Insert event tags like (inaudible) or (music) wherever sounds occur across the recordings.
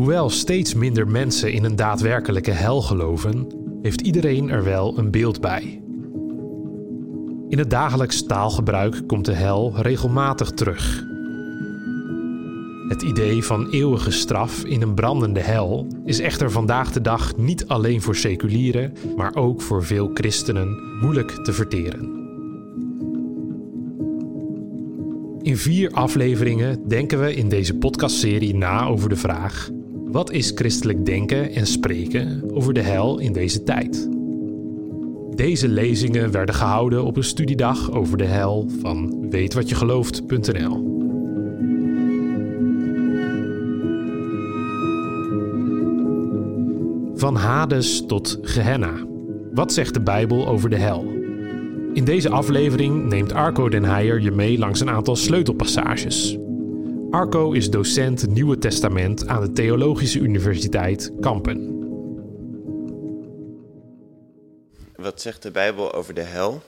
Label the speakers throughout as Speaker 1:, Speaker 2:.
Speaker 1: Hoewel steeds minder mensen in een daadwerkelijke hel geloven, heeft iedereen er wel een beeld bij. In het dagelijks taalgebruik komt de hel regelmatig terug. Het idee van eeuwige straf in een brandende hel is echter vandaag de dag niet alleen voor seculieren, maar ook voor veel christenen moeilijk te verteren. In vier afleveringen denken we in deze podcastserie na over de vraag: wat is christelijk denken en spreken over de hel in deze tijd? Deze lezingen werden gehouden op een studiedag over de hel van weetwatjegelooft.nl. Van Hades tot Gehenna. Wat zegt de Bijbel over de hel? In deze aflevering neemt Arco Den Heijer je mee langs een aantal sleutelpassages. Arco is docent Nieuwe Testament aan de Theologische Universiteit Kampen.
Speaker 2: Wat zegt de Bijbel over de hel?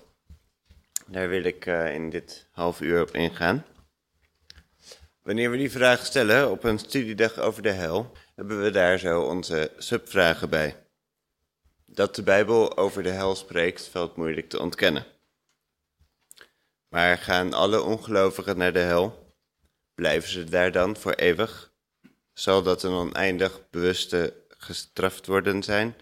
Speaker 2: Daar wil ik uh, in dit half uur op ingaan. Wanneer we die vraag stellen op een studiedag over de hel, hebben we daar zo onze subvragen bij. Dat de Bijbel over de hel spreekt, valt moeilijk te ontkennen. Maar gaan alle ongelovigen naar de hel? Blijven ze daar dan voor eeuwig? Zal dat een oneindig bewuste gestraft worden zijn?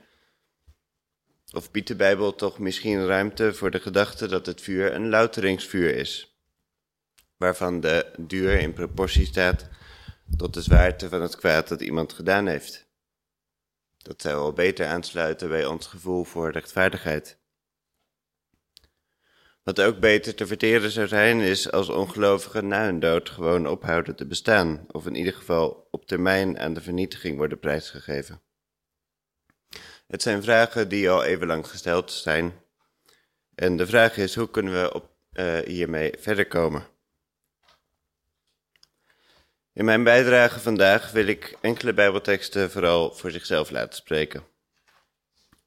Speaker 2: Of biedt de Bijbel toch misschien ruimte voor de gedachte dat het vuur een louteringsvuur is, waarvan de duur in proportie staat tot de zwaarte van het kwaad dat iemand gedaan heeft? Dat zou wel beter aansluiten bij ons gevoel voor rechtvaardigheid. Wat ook beter te verteren zou zijn, is als ongelovigen na hun dood gewoon ophouden te bestaan, of in ieder geval op termijn aan de vernietiging worden prijsgegeven. Het zijn vragen die al even lang gesteld zijn. En de vraag is, hoe kunnen we op, uh, hiermee verder komen? In mijn bijdrage vandaag wil ik enkele Bijbelteksten vooral voor zichzelf laten spreken.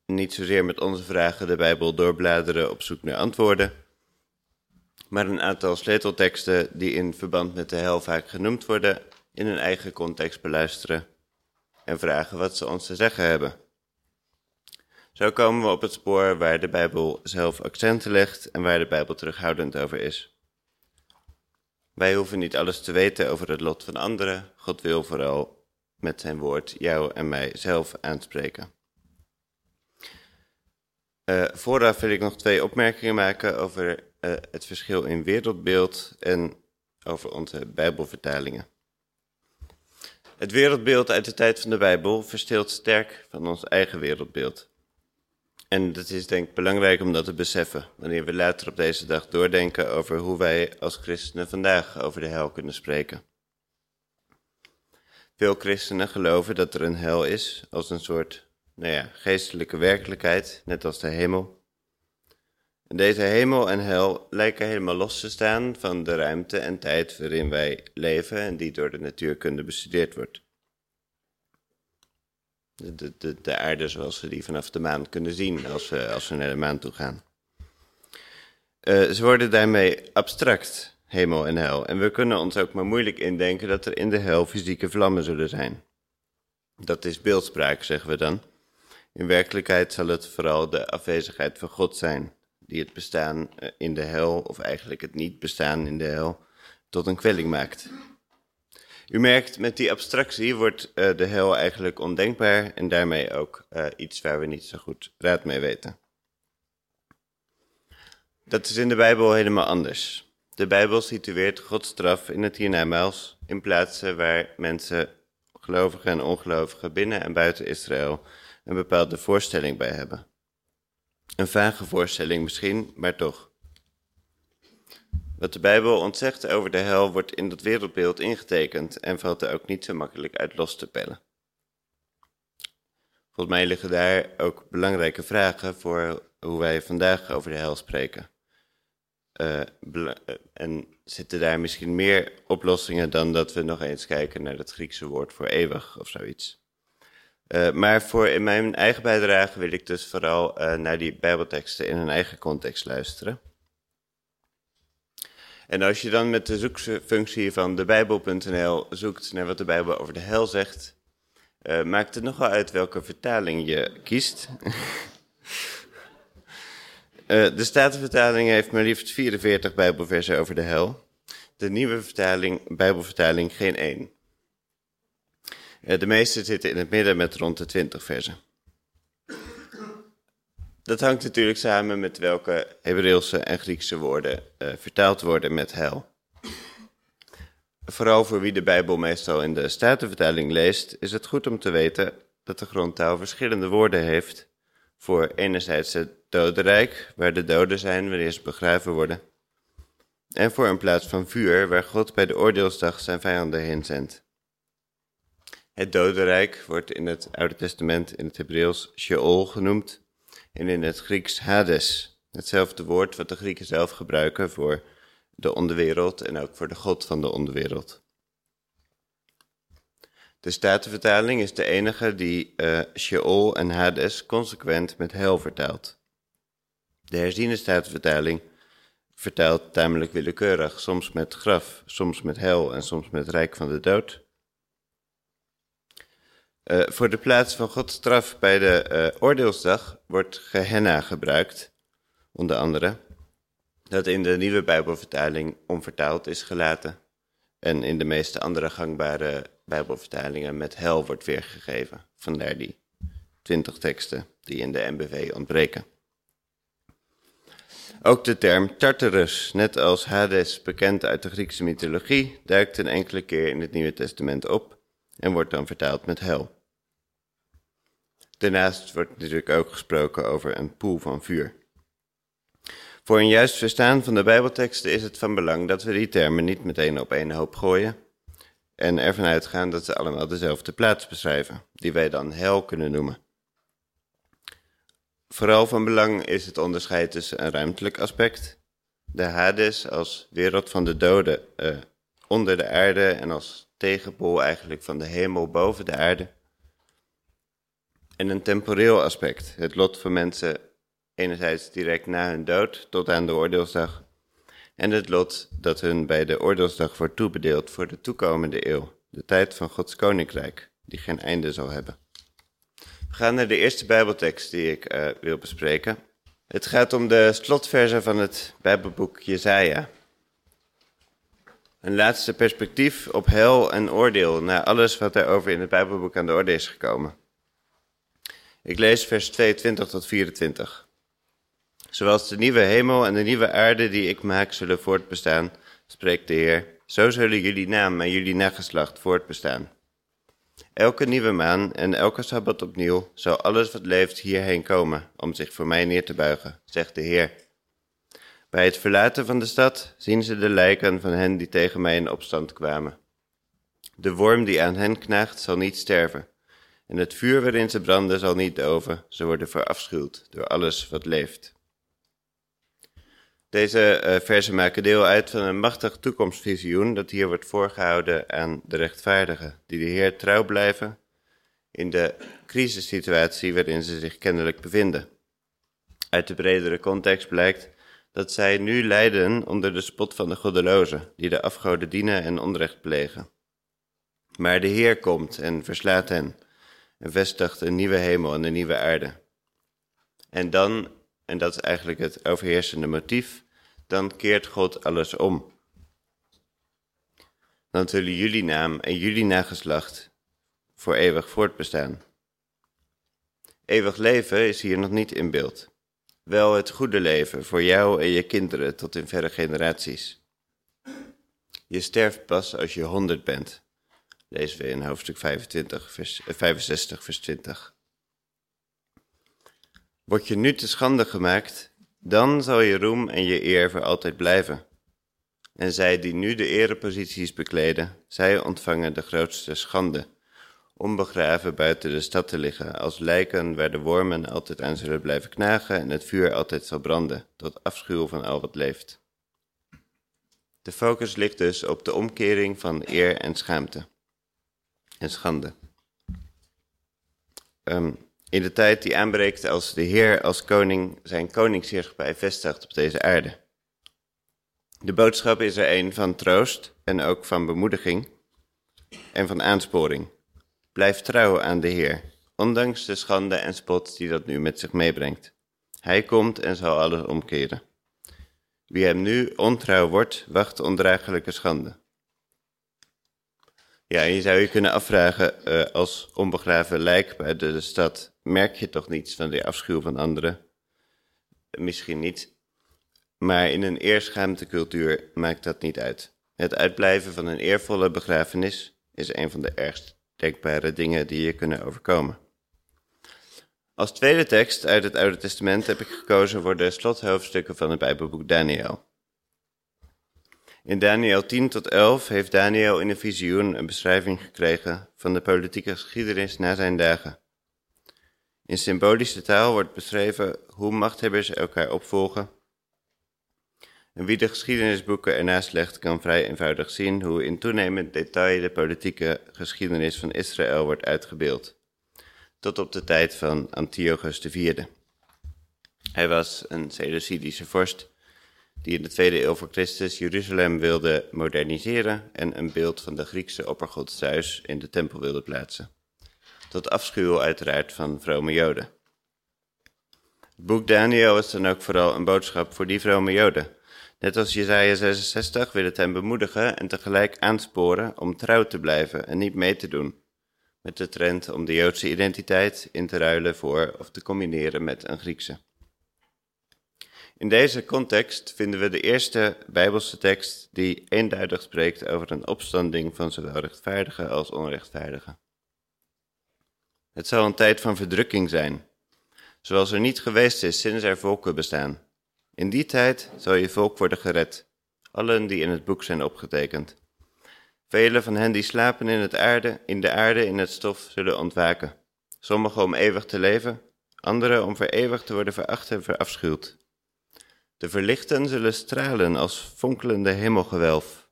Speaker 2: Niet zozeer met onze vragen de Bijbel doorbladeren op zoek naar antwoorden, maar een aantal sleutelteksten die in verband met de hel vaak genoemd worden, in hun eigen context beluisteren en vragen wat ze ons te zeggen hebben. Zo komen we op het spoor waar de Bijbel zelf accenten legt en waar de Bijbel terughoudend over is. Wij hoeven niet alles te weten over het lot van anderen. God wil vooral met zijn woord jou en mij zelf aanspreken. Uh, vooraf wil ik nog twee opmerkingen maken over uh, het verschil in wereldbeeld en over onze Bijbelvertalingen. Het wereldbeeld uit de tijd van de Bijbel verschilt sterk van ons eigen wereldbeeld. En dat is denk ik belangrijk om dat te beseffen, wanneer we later op deze dag doordenken over hoe wij als christenen vandaag over de hel kunnen spreken. Veel christenen geloven dat er een hel is als een soort, nou ja, geestelijke werkelijkheid, net als de hemel. Deze hemel en hel lijken helemaal los te staan van de ruimte en tijd waarin wij leven en die door de natuurkunde bestudeerd wordt. De, de, de, aarde zoals we die vanaf de maan kunnen zien als we, als we naar de maan toe gaan. Uh, ze worden daarmee abstract, hemel en hel. En we kunnen ons ook maar moeilijk indenken dat er in de hel fysieke vlammen zullen zijn. Dat is beeldspraak, zeggen we dan. In werkelijkheid zal het vooral de afwezigheid van God zijn, die het bestaan eh, in de hel, of eigenlijk het niet bestaan in de hel, tot een kwelling maakt. U merkt, met die abstractie wordt uh, de hel eigenlijk ondenkbaar en daarmee ook uh, iets waar we niet zo goed raad mee weten. Dat is in de Bijbel helemaal anders. De Bijbel situeert Gods straf in het hiernamaals in plaatsen waar mensen, gelovigen en ongelovigen binnen en buiten Israël, een bepaalde voorstelling bij hebben. Een vage voorstelling misschien, maar toch. Wat de Bijbel ontzegt over de hel wordt in dat wereldbeeld ingetekend en valt er ook niet zo makkelijk uit los te pellen. Volgens mij liggen daar ook belangrijke vragen voor hoe wij vandaag over de hel spreken. Uh, en zitten daar misschien meer oplossingen dan dat we nog eens kijken naar het Griekse woord voor eeuwig of zoiets. Uh, maar voor in mijn eigen bijdrage wil ik dus vooral uh, naar die Bijbelteksten in hun eigen context luisteren. En als je dan met de zoekfunctie van debijbel.nl zoekt naar wat de Bijbel over de hel zegt, Uh, maakt het nogal uit welke vertaling je kiest. (laughs) de Statenvertaling heeft maar liefst 44 Bijbelversen over de hel. De nieuwe vertaling, Bijbelvertaling geen één. Uh, de meeste zitten in het midden met rond de 20 versen. Dat hangt natuurlijk samen met welke Hebreeuwse en Griekse woorden vertaald worden met hel. Vooral voor wie de Bijbel meestal in de Statenvertaling leest, is het goed om te weten dat de grondtaal verschillende woorden heeft voor enerzijds het dodenrijk, waar de doden zijn wanneer ze begraven worden, en voor een plaats van vuur, waar God bij de oordeelsdag zijn vijanden heen zendt. Het dodenrijk wordt in het Oude Testament in het Hebreeuws Sheol genoemd en in het Grieks Hades, hetzelfde woord wat de Grieken zelf gebruiken voor de onderwereld en ook voor de God van de onderwereld. De Statenvertaling is de enige die uh, Sheol en Hades consequent met hel vertaalt. De herziene Statenvertaling vertaalt tamelijk willekeurig, soms met graf, soms met hel en soms met rijk van de dood. Uh, voor de plaats van Gods straf bij de uh, oordeelsdag wordt Gehenna gebruikt, onder andere dat in de nieuwe Bijbelvertaling onvertaald is gelaten en in de meeste andere gangbare Bijbelvertalingen met hel wordt weergegeven. Vandaar die twintig teksten die in de MBV ontbreken. Ook de term Tartarus, net als Hades bekend uit de Griekse mythologie, duikt een enkele keer in het Nieuwe Testament op en wordt dan vertaald met hel. Daarnaast wordt natuurlijk ook gesproken over een poel van vuur. Voor een juist verstaan van de Bijbelteksten is het van belang dat we die termen niet meteen op één hoop gooien en ervan uitgaan dat ze allemaal dezelfde plaats beschrijven, die wij dan hel kunnen noemen. Vooral van belang is het onderscheid tussen een ruimtelijk aspect, de Hades als wereld van de doden uh, onder de aarde en als tegenpol eigenlijk van de hemel boven de aarde, en een temporeel aspect, het lot van mensen enerzijds direct na hun dood tot aan de oordeelsdag, en het lot dat hun bij de oordeelsdag wordt toebedeeld voor de toekomende eeuw, de tijd van Gods koninkrijk, die geen einde zal hebben. We gaan naar de eerste Bijbeltekst die ik uh, wil bespreken. Het gaat om de slotversen van het Bijbelboek Jesaja. Een laatste perspectief op hel en oordeel na alles wat over in het Bijbelboek aan de orde is gekomen. Ik lees vers 22 tot 24. Zoals de nieuwe hemel en de nieuwe aarde die ik maak zullen voortbestaan, spreekt de Heer, zo zullen jullie naam en jullie nageslacht voortbestaan. Elke nieuwe maan en elke sabbat opnieuw zal alles wat leeft hierheen komen om zich voor mij neer te buigen, zegt de Heer. Bij het verlaten van de stad zien ze de lijken van hen die tegen mij in opstand kwamen. De worm die aan hen knaagt zal niet sterven, en het vuur waarin ze branden zal niet doven, ze worden verafschuwd door alles wat leeft. Deze uh, versen maken deel uit van een machtig toekomstvisioen dat hier wordt voorgehouden aan de rechtvaardigen, die de Heer trouw blijven in de crisissituatie waarin ze zich kennelijk bevinden. Uit de bredere context blijkt dat zij nu lijden onder de spot van de goddelozen, die de afgoden dienen en onrecht plegen. Maar de Heer komt en verslaat hen en vestigt een nieuwe hemel en een nieuwe aarde. En dan, en dat is eigenlijk het overheersende motief, dan keert God alles om. Dan zullen jullie naam en jullie nageslacht voor eeuwig voortbestaan. Eeuwig leven is hier nog niet in beeld. Wel het goede leven voor jou en je kinderen tot in verre generaties. Je sterft pas als je honderd bent. Lezen we in hoofdstuk 25, vers, 65, eh, vers 20. Word je nu te schande gemaakt, dan zal je roem en je eer voor altijd blijven. En zij die nu de ereposities bekleden, zij ontvangen de grootste schande, onbegraven buiten de stad te liggen, als lijken waar de wormen altijd aan zullen blijven knagen en het vuur altijd zal branden, tot afschuw van al wat leeft. De focus ligt dus op de omkering van eer en schaamte en schande. Um, in de tijd die aanbreekt als de Heer als koning zijn koningsheerschappij vestigt op deze aarde. De boodschap is er een van troost en ook van bemoediging en van aansporing. Blijf trouw aan de Heer, ondanks de schande en spot die dat nu met zich meebrengt. Hij komt en zal alles omkeren. Wie hem nu ontrouw wordt, wacht ondraaglijke schande. Ja, je zou je kunnen afvragen, uh, als onbegraven lijk bij de, de stad, merk je toch niets van die afschuw van anderen? Misschien niet. Maar in een eerschaamte cultuur maakt dat niet uit. Het uitblijven van een eervolle begrafenis is een van de ergst denkbare dingen die je kunnen overkomen. Als tweede tekst uit het Oude Testament heb ik gekozen voor de slothoofdstukken van het Bijbelboek Daniel. In Daniel 10 tot 11 heeft Daniel in een visioen een beschrijving gekregen van de politieke geschiedenis na zijn dagen. In symbolische taal wordt beschreven hoe machthebbers elkaar opvolgen. En wie de geschiedenisboeken ernaast legt, kan vrij eenvoudig zien hoe in toenemend detail de politieke geschiedenis van Israël wordt uitgebeeld, tot op de tijd van Antiochus IV. Hij was een Seleucidische vorst die in de tweede eeuw voor Christus Jeruzalem wilde moderniseren en een beeld van de Griekse oppergod Zeus in de tempel wilde plaatsen. Tot afschuw uiteraard van vrome Joden. Het boek Daniel is dan ook vooral een boodschap voor die vrome Joden. Net als Jesaja 66 wil het hem bemoedigen en tegelijk aansporen om trouw te blijven en niet mee te doen met de trend om de Joodse identiteit in te ruilen voor of te combineren met een Griekse. In deze context vinden we de eerste Bijbelse tekst die eenduidig spreekt over een opstanding van zowel rechtvaardigen als onrechtvaardigen. Het zal een tijd van verdrukking zijn, zoals er niet geweest is sinds er volken bestaan. In die tijd zal je volk worden gered, allen die in het boek zijn opgetekend. Velen van hen die slapen in, het aarde, in de aarde in het stof zullen ontwaken. Sommigen om eeuwig te leven, anderen om voor eeuwig te worden veracht en verafschuwd. De verlichten zullen stralen als fonkelende hemelgewelf.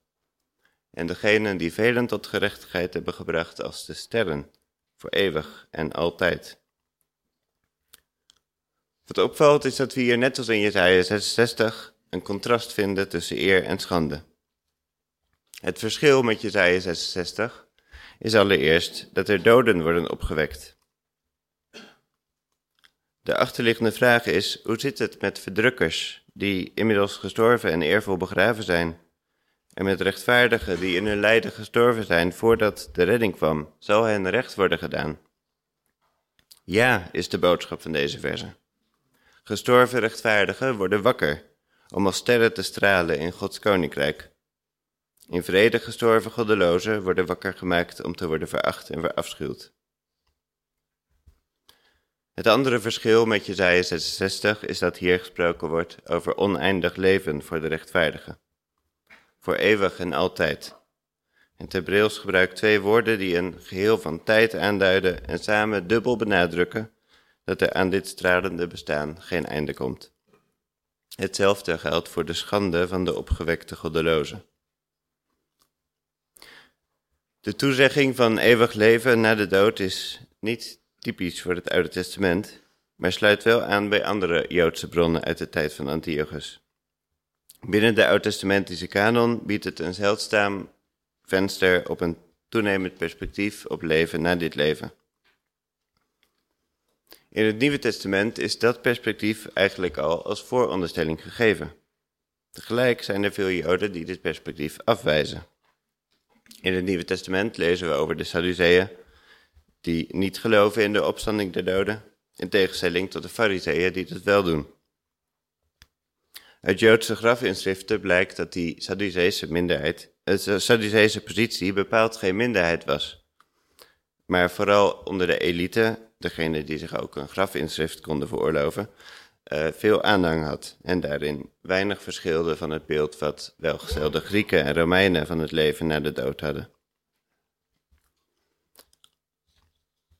Speaker 2: En degenen die velen tot gerechtigheid hebben gebracht als de sterren, voor eeuwig en altijd. Wat opvalt is dat we hier net als in Jesaja 66 een contrast vinden tussen eer en schande. Het verschil met Jesaja 66 is allereerst dat er doden worden opgewekt. De achterliggende vraag is, hoe zit het met verdrukkers die inmiddels gestorven en eervol begraven zijn? En met rechtvaardigen die in hun lijden gestorven zijn voordat de redding kwam, zal hen recht worden gedaan? Ja, is de boodschap van deze verse. Gestorven rechtvaardigen worden wakker om als sterren te stralen in Gods koninkrijk. In vrede gestorven goddelozen worden wakker gemaakt om te worden veracht en verafschuwd. Het andere verschil met Jezaja 66 is dat hier gesproken wordt over oneindig leven voor de rechtvaardigen. Voor eeuwig en altijd. En Hebreeuws gebruikt twee woorden die een geheel van tijd aanduiden en samen dubbel benadrukken dat er aan dit stralende bestaan geen einde komt. Hetzelfde geldt voor de schande van de opgewekte goddelozen. De toezegging van eeuwig leven na de dood is niet typisch voor het Oude Testament, maar sluit wel aan bij andere Joodse bronnen uit de tijd van Antiochus. Binnen de Oud-testamentische kanon biedt het een zeldzaam venster op een toenemend perspectief op leven na dit leven. In het Nieuwe Testament is dat perspectief eigenlijk al als vooronderstelling gegeven. Tegelijk zijn er veel Joden die dit perspectief afwijzen. In het Nieuwe Testament lezen we over de Sadduceeën, die niet geloven in de opstanding der doden, in tegenstelling tot de Fariseeën die dat wel doen. Uit Joodse grafinschriften blijkt dat die Sadduceese minderheid, de Sadduceese positie bepaald geen minderheid was, maar vooral onder de elite, degene die zich ook een grafinschrift konden veroorloven, uh, veel aanhang had en daarin weinig verschilde van het beeld wat welgestelde Grieken en Romeinen van het leven na de dood hadden.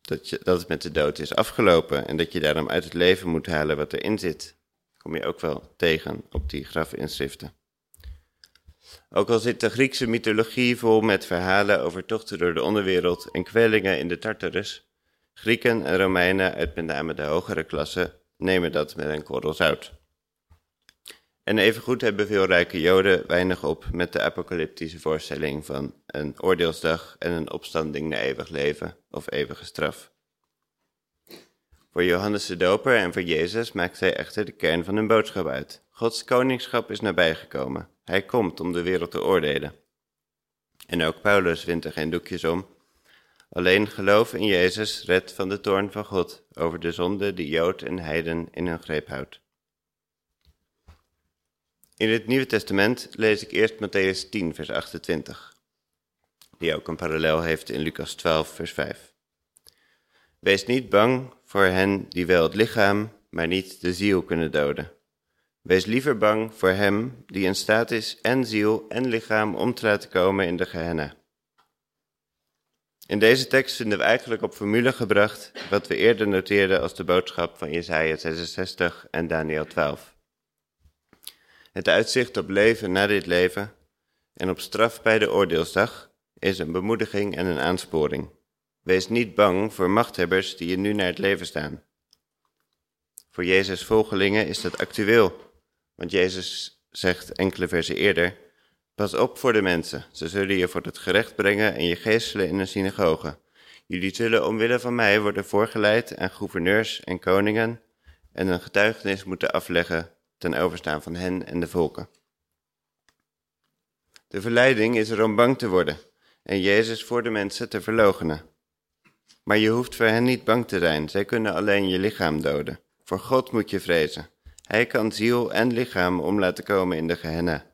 Speaker 2: Dat, je, dat het met de dood is afgelopen en dat je daarom uit het leven moet halen wat erin zit, kom je ook wel tegen op die grafinschriften. Ook al zit de Griekse mythologie vol met verhalen over tochten door de onderwereld en kwellingen in de Tartarus, Grieken en Romeinen uit met name de hogere klasse nemen dat met een korrel zout. En evengoed hebben veel rijke Joden weinig op met de apocalyptische voorstelling van een oordeelsdag en een opstanding naar eeuwig leven of eeuwige straf. Voor Johannes de Doper en voor Jezus maakt zij echter de kern van hun boodschap uit. Gods koningschap is nabijgekomen. Hij komt om de wereld te oordelen. En ook Paulus wint er geen doekjes om. Alleen geloof in Jezus redt van de toorn van God over de zonde die Jood en Heiden in hun greep houdt. In het Nieuwe Testament lees ik eerst Matthäus 10, vers 28, die ook een parallel heeft in Lucas 12, vers 5. Wees niet bang voor hen die wel het lichaam, maar niet de ziel kunnen doden. Wees liever bang voor hem die in staat is en ziel en lichaam om te laten komen in de Gehenna. In deze tekst vinden we eigenlijk op formule gebracht wat we eerder noteerden als de boodschap van Jesaja 66 en Daniel 12. Het uitzicht op leven na dit leven en op straf bij de oordeelsdag is een bemoediging en een aansporing. Wees niet bang voor machthebbers die je nu naar het leven staan. Voor Jezus' volgelingen is dat actueel, want Jezus zegt enkele versen eerder: Pas op voor de mensen, ze zullen je voor het gerecht brengen en je geestelen in een synagoge. Jullie zullen omwille van mij worden voorgeleid aan gouverneurs en koningen en een getuigenis moeten afleggen ten overstaan van hen en de volken. De verleiding is er om bang te worden en Jezus voor de mensen te verloochenen. Maar je hoeft voor hen niet bang te zijn, zij kunnen alleen je lichaam doden. Voor God moet je vrezen. Hij kan ziel en lichaam om laten komen in de Gehenna.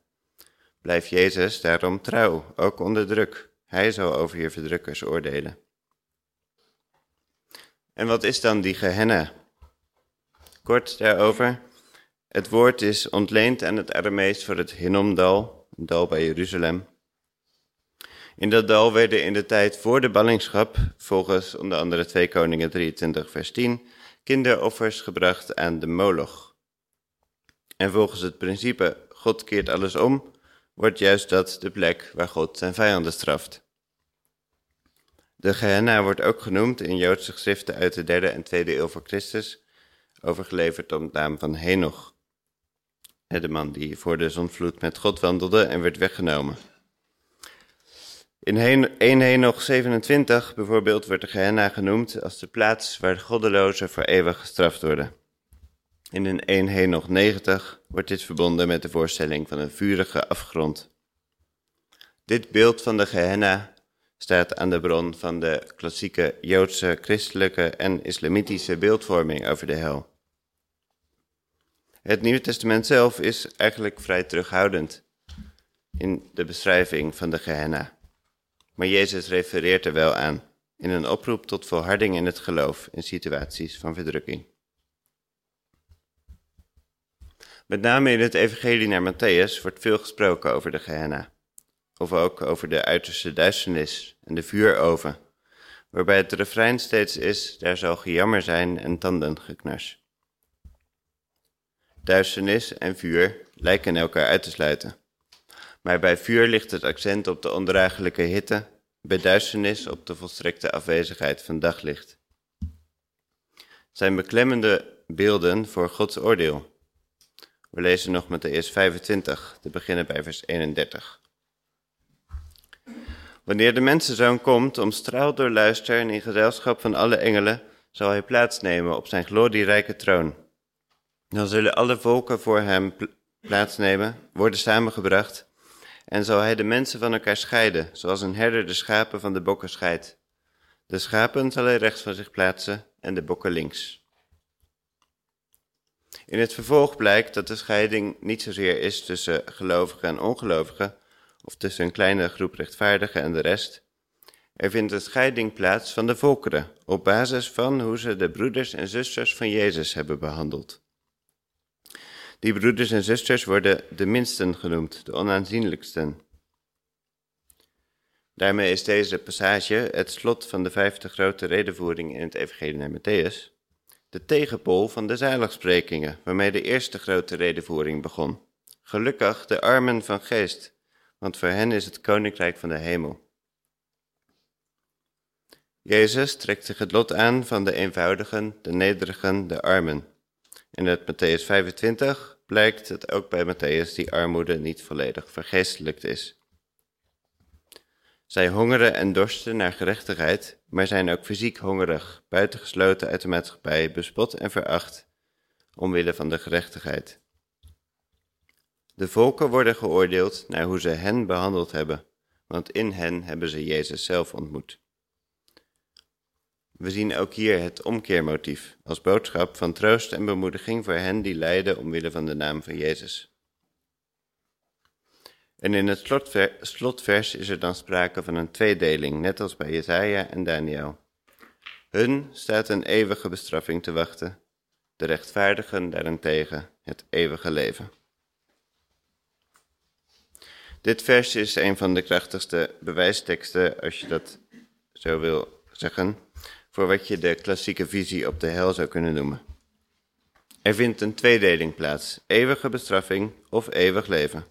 Speaker 2: Blijf Jezus daarom trouw, ook onder druk. Hij zal over je verdrukkers oordelen. En wat is dan die Gehenna? Kort daarover. Het woord is ontleend aan het Aramees voor het Hinnomdal, een dal bij Jeruzalem. In dat dal werden in de tijd voor de ballingschap, volgens onder andere 2 Koningen 23 vers 10, kinderoffers gebracht aan de Moloch. En volgens het principe God keert alles om, wordt juist dat de plek waar God zijn vijanden straft. De Gehenna wordt ook genoemd in Joodse geschriften uit de derde en tweede eeuw voor Christus, overgeleverd op de naam van Henoch. De man die voor de zonvloed met God wandelde en werd weggenomen. In 1 Henoch 27 bijvoorbeeld wordt de Gehenna genoemd als de plaats waar de goddelozen voor eeuwig gestraft worden. In een 1 Henoch 90 wordt dit verbonden met de voorstelling van een vurige afgrond. Dit beeld van de Gehenna staat aan de bron van de klassieke Joodse, christelijke en islamitische beeldvorming over de hel. Het Nieuwe Testament zelf is eigenlijk vrij terughoudend in de beschrijving van de Gehenna. Maar Jezus refereert er wel aan in een oproep tot volharding in het geloof in situaties van verdrukking. Met name in het Evangelie naar Matthäus wordt veel gesproken over de Gehenna, of ook over de uiterste duisternis en de vuuroven, waarbij het refrein steeds is: daar zal gejammer zijn en tandengeknars. Duisternis en vuur lijken elkaar uit te sluiten. Maar bij vuur ligt het accent op de ondraaglijke hitte, bij duisternis op de volstrekte afwezigheid van daglicht. Zijn beklemmende beelden voor Gods oordeel. We lezen nog met de eerst 25, te beginnen bij vers 31. Wanneer de mensenzoon komt, omstraald door luister en in gezelschap van alle engelen, zal hij plaatsnemen op zijn glorierijke troon. Dan zullen alle volken voor hem plaatsnemen, worden samengebracht, en zal hij de mensen van elkaar scheiden, zoals een herder de schapen van de bokken scheidt. De schapen zal hij rechts van zich plaatsen en de bokken links. In het vervolg blijkt dat de scheiding niet zozeer is tussen gelovigen en ongelovigen, of tussen een kleine groep rechtvaardigen en de rest. Er vindt een scheiding plaats van de volkeren, op basis van hoe ze de broeders en zusters van Jezus hebben behandeld. Die broeders en zusters worden de minsten genoemd, de onaanzienlijksten. Daarmee is deze passage het slot van de vijfde grote redenvoering in het Evangelie naar Matthäus, de tegenpol van de zaligsprekingen, waarmee de eerste grote redenvoering begon. Gelukkig de armen van geest, want voor hen is het koninkrijk van de hemel. Jezus trekt zich het lot aan van de eenvoudigen, de nederigen, de armen. En uit Matthäus 25 blijkt dat ook bij Matthäus die armoede niet volledig vergeestelijkt is. Zij hongeren en dorsten naar gerechtigheid, maar zijn ook fysiek hongerig, buitengesloten uit de maatschappij, bespot en veracht, omwille van de gerechtigheid. De volken worden geoordeeld naar hoe ze hen behandeld hebben, want in hen hebben ze Jezus zelf ontmoet. We zien ook hier het omkeermotief als boodschap van troost en bemoediging voor hen die lijden omwille van de naam van Jezus. En in het slotvers is er dan sprake van een tweedeling, net als bij Jesaja en Daniel. Hun staat een eeuwige bestraffing te wachten, de rechtvaardigen daarentegen het eeuwige leven. Dit vers is een van de krachtigste bewijsteksten, als je dat zo wil zeggen, voor wat je de klassieke visie op de hel zou kunnen noemen. Er vindt een tweedeling plaats, eeuwige bestraffing of eeuwig leven.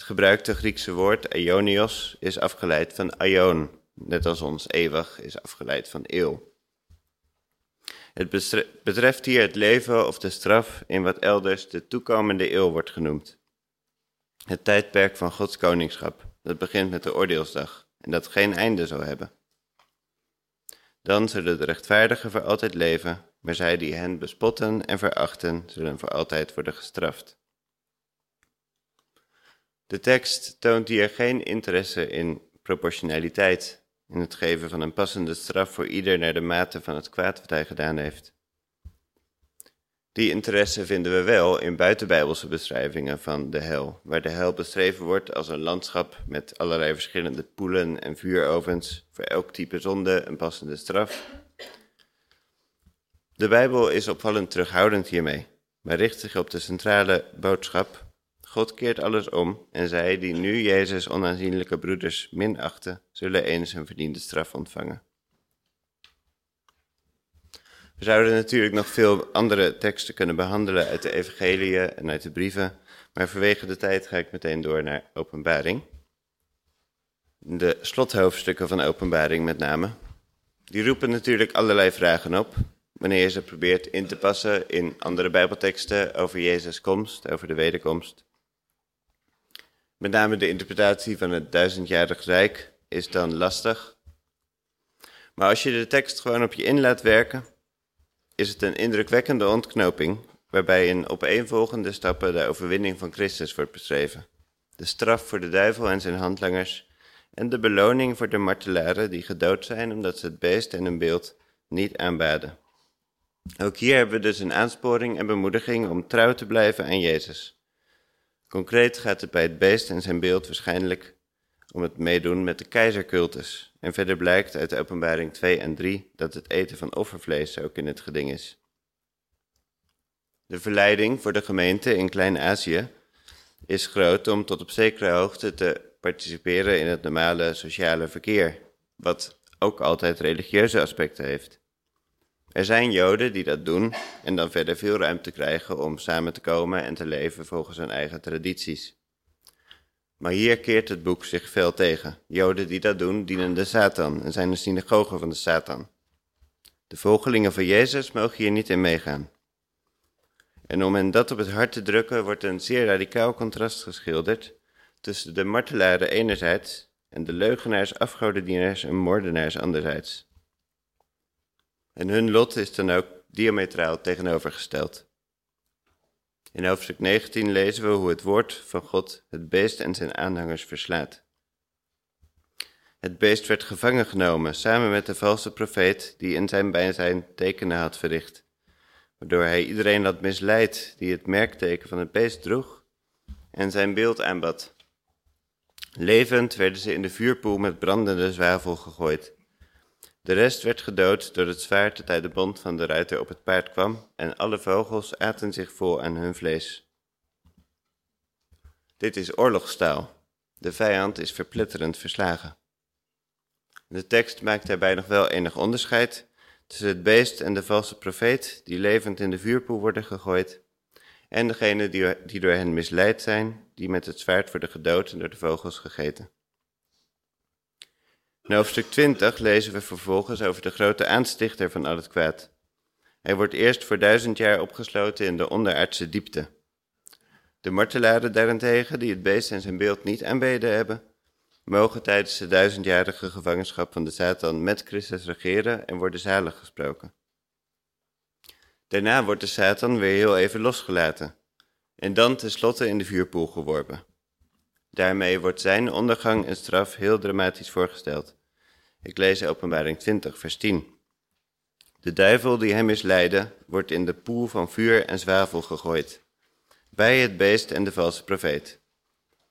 Speaker 2: Het gebruikte Griekse woord aionios is afgeleid van aion, net als ons eeuwig is afgeleid van eeuw. Het betreft hier het leven of de straf in wat elders de toekomende eeuw wordt genoemd. Het tijdperk van Gods koningschap, dat begint met de oordeelsdag en dat geen einde zal hebben. Dan zullen de rechtvaardigen voor altijd leven, maar zij die hen bespotten en verachten, zullen voor altijd worden gestraft. De tekst toont hier geen interesse in proportionaliteit, in het geven van een passende straf voor ieder naar de mate van het kwaad wat hij gedaan heeft. Die interesse vinden we wel in buitenbijbelse beschrijvingen van de hel, waar de hel beschreven wordt als een landschap met allerlei verschillende poelen en vuurovens, voor elk type zonde een passende straf. De Bijbel is opvallend terughoudend hiermee, maar richt zich op de centrale boodschap. God keert alles om en zij die nu Jezus onaanzienlijke broeders minachten, zullen eens een verdiende straf ontvangen. We zouden natuurlijk nog veel andere teksten kunnen behandelen uit de evangeliën en uit de brieven, maar vanwege de tijd ga ik meteen door naar openbaring. De slothoofdstukken van openbaring met name. Die roepen natuurlijk allerlei vragen op, wanneer je ze probeert in te passen in andere bijbelteksten over Jezus' komst, over de wederkomst. Met name de interpretatie van het duizendjarig rijk is dan lastig. Maar als je de tekst gewoon op je in laat werken, is het een indrukwekkende ontknoping, waarbij in opeenvolgende stappen de overwinning van Christus wordt beschreven. De straf voor de duivel en zijn handlangers en de beloning voor de martelaren die gedood zijn omdat ze het beest en een beeld niet aanbaden. Ook hier hebben we dus een aansporing en bemoediging om trouw te blijven aan Jezus. Concreet gaat het bij het beest en zijn beeld waarschijnlijk om het meedoen met de keizercultus. En verder blijkt uit de openbaring 2 en 3 dat het eten van offervlees ook in het geding is. De verleiding voor de gemeente in Klein-Azië is groot om tot op zekere hoogte te participeren in het normale sociale verkeer, wat ook altijd religieuze aspecten heeft. Er zijn Joden die dat doen en dan verder veel ruimte krijgen om samen te komen en te leven volgens hun eigen tradities. Maar hier keert het boek zich veel tegen. Joden die dat doen, dienen de Satan en zijn de synagogen van de Satan. De volgelingen van Jezus mogen hier niet in meegaan. En om hen dat op het hart te drukken, wordt een zeer radicaal contrast geschilderd tussen de martelaren enerzijds en de leugenaars, afgodendieners en moordenaars anderzijds. En hun lot is dan ook diametraal tegenovergesteld. In hoofdstuk 19 lezen we hoe het woord van God het beest en zijn aanhangers verslaat. Het beest werd gevangen genomen samen met de valse profeet die in zijn bijzijn tekenen had verricht, waardoor hij iedereen had misleid die het merkteken van het beest droeg en zijn beeld aanbad. Levend werden ze in de vuurpoel met brandende zwavel gegooid. De rest werd gedood door het zwaard dat uit de bond van de ruiter op het paard kwam, en alle vogels aten zich vol aan hun vlees. Dit is oorlogstaal. De vijand is verpletterend verslagen. De tekst maakt daarbij nog wel enig onderscheid tussen het beest en de valse profeet, die levend in de vuurpoel worden gegooid, en degene die, die door hen misleid zijn, die met het zwaard worden gedood en door de vogels gegeten. In hoofdstuk 20 lezen we vervolgens over de grote aanstichter van al het kwaad. Hij wordt eerst voor duizend jaar opgesloten in de onderaardse diepte. De martelaren daarentegen, die het beest en zijn beeld niet aanbeden hebben, mogen tijdens de duizendjarige gevangenschap van de Satan met Christus regeren en worden zalig gesproken. Daarna wordt de Satan weer heel even losgelaten en dan tenslotte in de vuurpoel geworpen. Daarmee wordt zijn ondergang en straf heel dramatisch voorgesteld. Ik lees Openbaring 20, vers 10. De duivel die hem is leiden, wordt in de poel van vuur en zwavel gegooid, bij het beest en de valse profeet.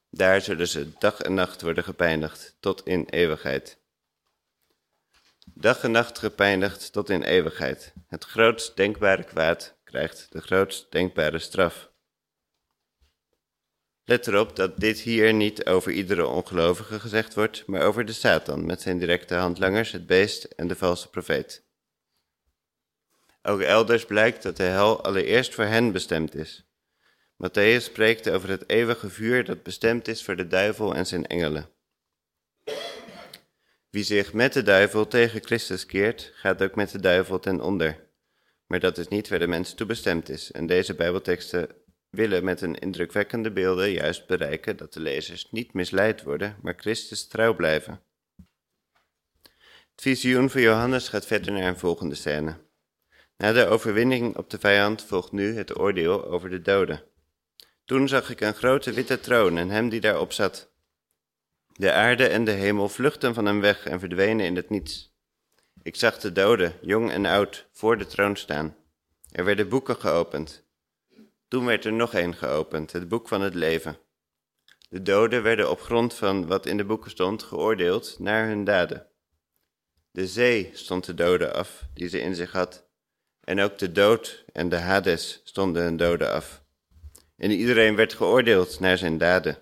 Speaker 2: Daar zullen ze dag en nacht worden gepijnigd, tot in eeuwigheid. Dag en nacht gepijnigd tot in eeuwigheid. Het grootst denkbare kwaad krijgt de grootst denkbare straf. Let erop dat dit hier niet over iedere ongelovige gezegd wordt, maar over de Satan met zijn directe handlangers, het beest en de valse profeet. Ook elders blijkt dat de hel allereerst voor hen bestemd is. Matthäus spreekt over het eeuwige vuur dat bestemd is voor de duivel en zijn engelen. Wie zich met de duivel tegen Christus keert, gaat ook met de duivel ten onder. Maar dat is niet waar de mens toe bestemd is. En deze Bijbelteksten willen met een indrukwekkende beelden juist bereiken dat de lezers niet misleid worden, maar Christus trouw blijven. Het visioen van Johannes gaat verder naar een volgende scène. Na de overwinning op de vijand volgt nu het oordeel over de doden. Toen zag ik een grote witte troon en hem die daarop zat. De aarde en de hemel vluchtten van hem weg en verdwenen in het niets. Ik zag de doden, jong en oud, voor de troon staan. Er werden boeken geopend. Toen werd er nog een geopend, het boek van het leven. De doden werden op grond van wat in de boeken stond geoordeeld naar hun daden. De zee stond de doden af die ze in zich had, en ook de dood en de Hades stonden hun doden af. En iedereen werd geoordeeld naar zijn daden.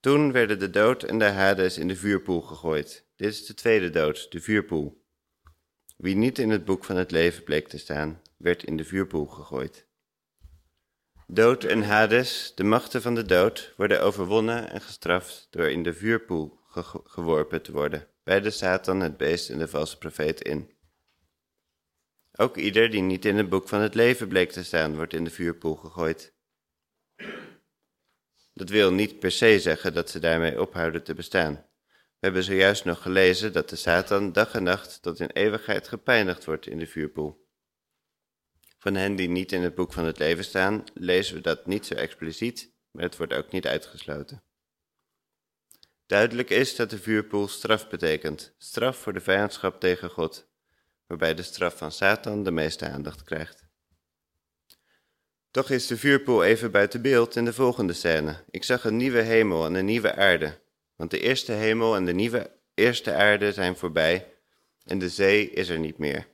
Speaker 2: Toen werden de dood en de Hades in de vuurpoel gegooid. Dit is de tweede dood, de vuurpoel. Wie niet in het boek van het leven bleek te staan, werd in de vuurpoel gegooid. Dood en Hades, de machten van de dood, worden overwonnen en gestraft door in de vuurpoel geworpen te worden, bij de Satan, het beest en de valse profeet in. Ook ieder die niet in het boek van het leven bleek te staan, wordt in de vuurpoel gegooid. Dat wil niet per se zeggen dat ze daarmee ophouden te bestaan. We hebben zojuist nog gelezen dat de Satan dag en nacht tot in eeuwigheid gepijnigd wordt in de vuurpoel. Van hen die niet in het boek van het leven staan, lezen we dat niet zo expliciet, maar het wordt ook niet uitgesloten. Duidelijk is dat de vuurpoel straf betekent, straf voor de vijandschap tegen God, waarbij de straf van Satan de meeste aandacht krijgt. Toch is de vuurpoel even buiten beeld in de volgende scène. Ik zag een nieuwe hemel en een nieuwe aarde, want de eerste hemel en de nieuwe eerste aarde zijn voorbij en de zee is er niet meer.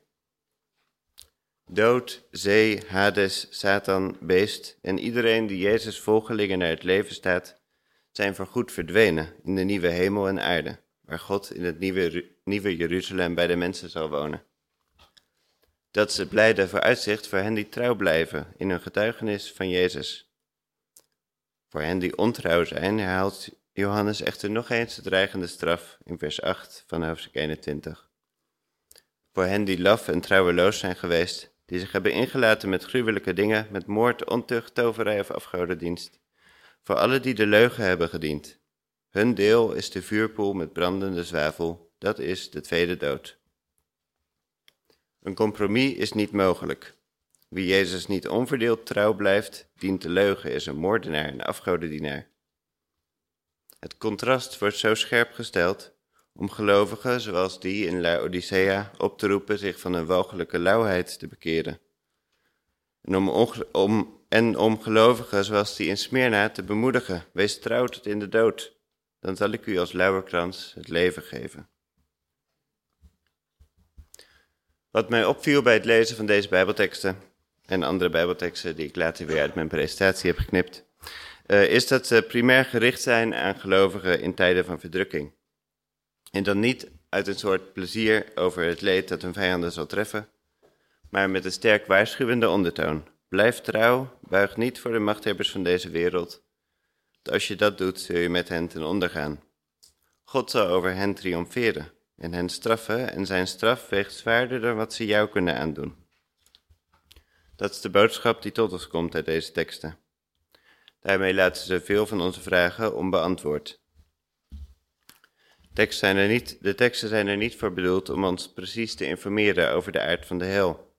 Speaker 2: Dood, zee, Hades, Satan, beest en iedereen die Jezus volgelingen naar het leven staat, zijn voorgoed verdwenen in de nieuwe hemel en aarde, waar God in het nieuwe, nieuwe Jeruzalem bij de mensen zal wonen. Dat is het blijde vooruitzicht voor hen die trouw blijven in hun getuigenis van Jezus. Voor hen die ontrouw zijn, herhaalt Johannes echter nog eens de dreigende straf in vers 8 van hoofdstuk 21. Voor hen die laf en trouweloos zijn geweest, die zich hebben ingelaten met gruwelijke dingen, met moord, ontucht, toverij of afgodendienst. Voor alle die de leugen hebben gediend. Hun deel is de vuurpoel met brandende zwavel, dat is de tweede dood. Een compromis is niet mogelijk. Wie Jezus niet onverdeeld trouw blijft, dient te leugen, is een moordenaar en afgodendienaar. Het contrast wordt zo scherp gesteld om gelovigen zoals die in Laodicea op te roepen zich van hun walgelijke lauwheid te bekeren. En om, om, en om gelovigen zoals die in Smyrna te bemoedigen, wees trouw tot in de dood, dan zal ik u als lauwerkrans het leven geven. Wat mij opviel bij het lezen van deze Bijbelteksten en andere Bijbelteksten die ik later weer uit mijn presentatie heb geknipt, uh, is dat ze primair gericht zijn aan gelovigen in tijden van verdrukking. En dan niet uit een soort plezier over het leed dat hun vijanden zal treffen, maar met een sterk waarschuwende ondertoon. Blijf trouw, buig niet voor de machthebbers van deze wereld. Want als je dat doet, zul je met hen ten onder gaan. God zal over hen triomferen en hen straffen en zijn straf weegt zwaarder dan wat ze jou kunnen aandoen. Dat is de boodschap die tot ons komt uit deze teksten. Daarmee laten ze veel van onze vragen onbeantwoord. Tekst zijn er niet, de teksten zijn er niet voor bedoeld om ons precies te informeren over de aard van de hel.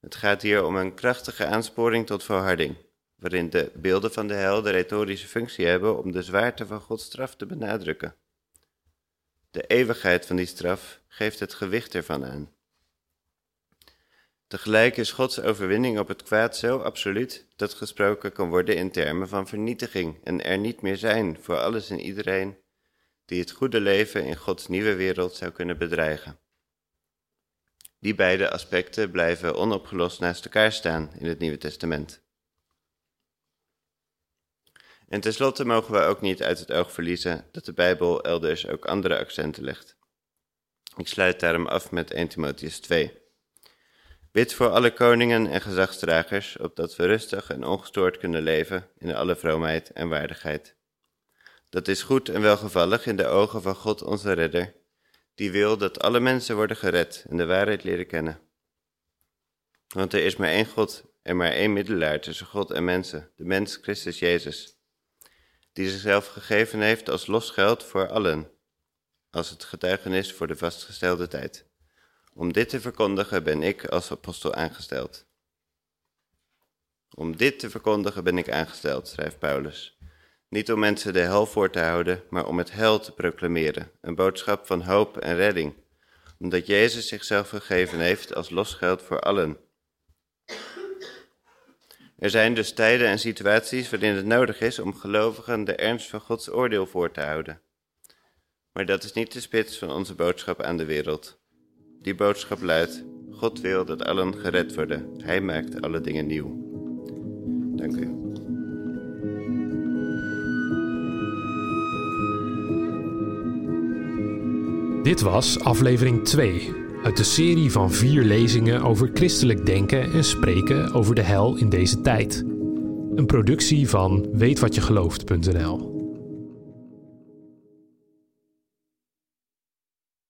Speaker 2: Het gaat hier om een krachtige aansporing tot volharding, waarin de beelden van de hel de retorische functie hebben om de zwaarte van Gods straf te benadrukken. De eeuwigheid van die straf geeft het gewicht ervan aan. Tegelijk is Gods overwinning op het kwaad zo absoluut dat gesproken kan worden in termen van vernietiging en er niet meer zijn voor alles en iedereen die het goede leven in Gods nieuwe wereld zou kunnen bedreigen. Die beide aspecten blijven onopgelost naast elkaar staan in het Nieuwe Testament. En tenslotte mogen we ook niet uit het oog verliezen dat de Bijbel elders ook andere accenten legt. Ik sluit daarom af met 1 Timotheus 2. Bid voor alle koningen en gezagsdragers, opdat we rustig en ongestoord kunnen leven in alle vroomheid en waardigheid. Dat is goed en welgevallig in de ogen van God onze Redder, die wil dat alle mensen worden gered en de waarheid leren kennen. Want er is maar één God en maar één middelaar tussen God en mensen, de mens Christus Jezus, die zichzelf gegeven heeft als losgeld voor allen, als het getuigenis voor de vastgestelde tijd. Om dit te verkondigen ben ik als apostel aangesteld. Om dit te verkondigen ben ik aangesteld, schrijft Paulus. Niet om mensen de hel voor te houden, maar om het hel te proclameren, een boodschap van hoop en redding, omdat Jezus zichzelf gegeven heeft als losgeld voor allen. Er zijn dus tijden en situaties waarin het nodig is om gelovigen de ernst van Gods oordeel voor te houden. Maar dat is niet de spits van onze boodschap aan de wereld. Die boodschap luidt: God wil dat allen gered worden. Hij maakt alle dingen nieuw. Dank u.
Speaker 1: Dit was aflevering 2 uit de serie van vier lezingen over christelijk denken en spreken over de hel in deze tijd. Een productie van weetwatjegelooft.nl.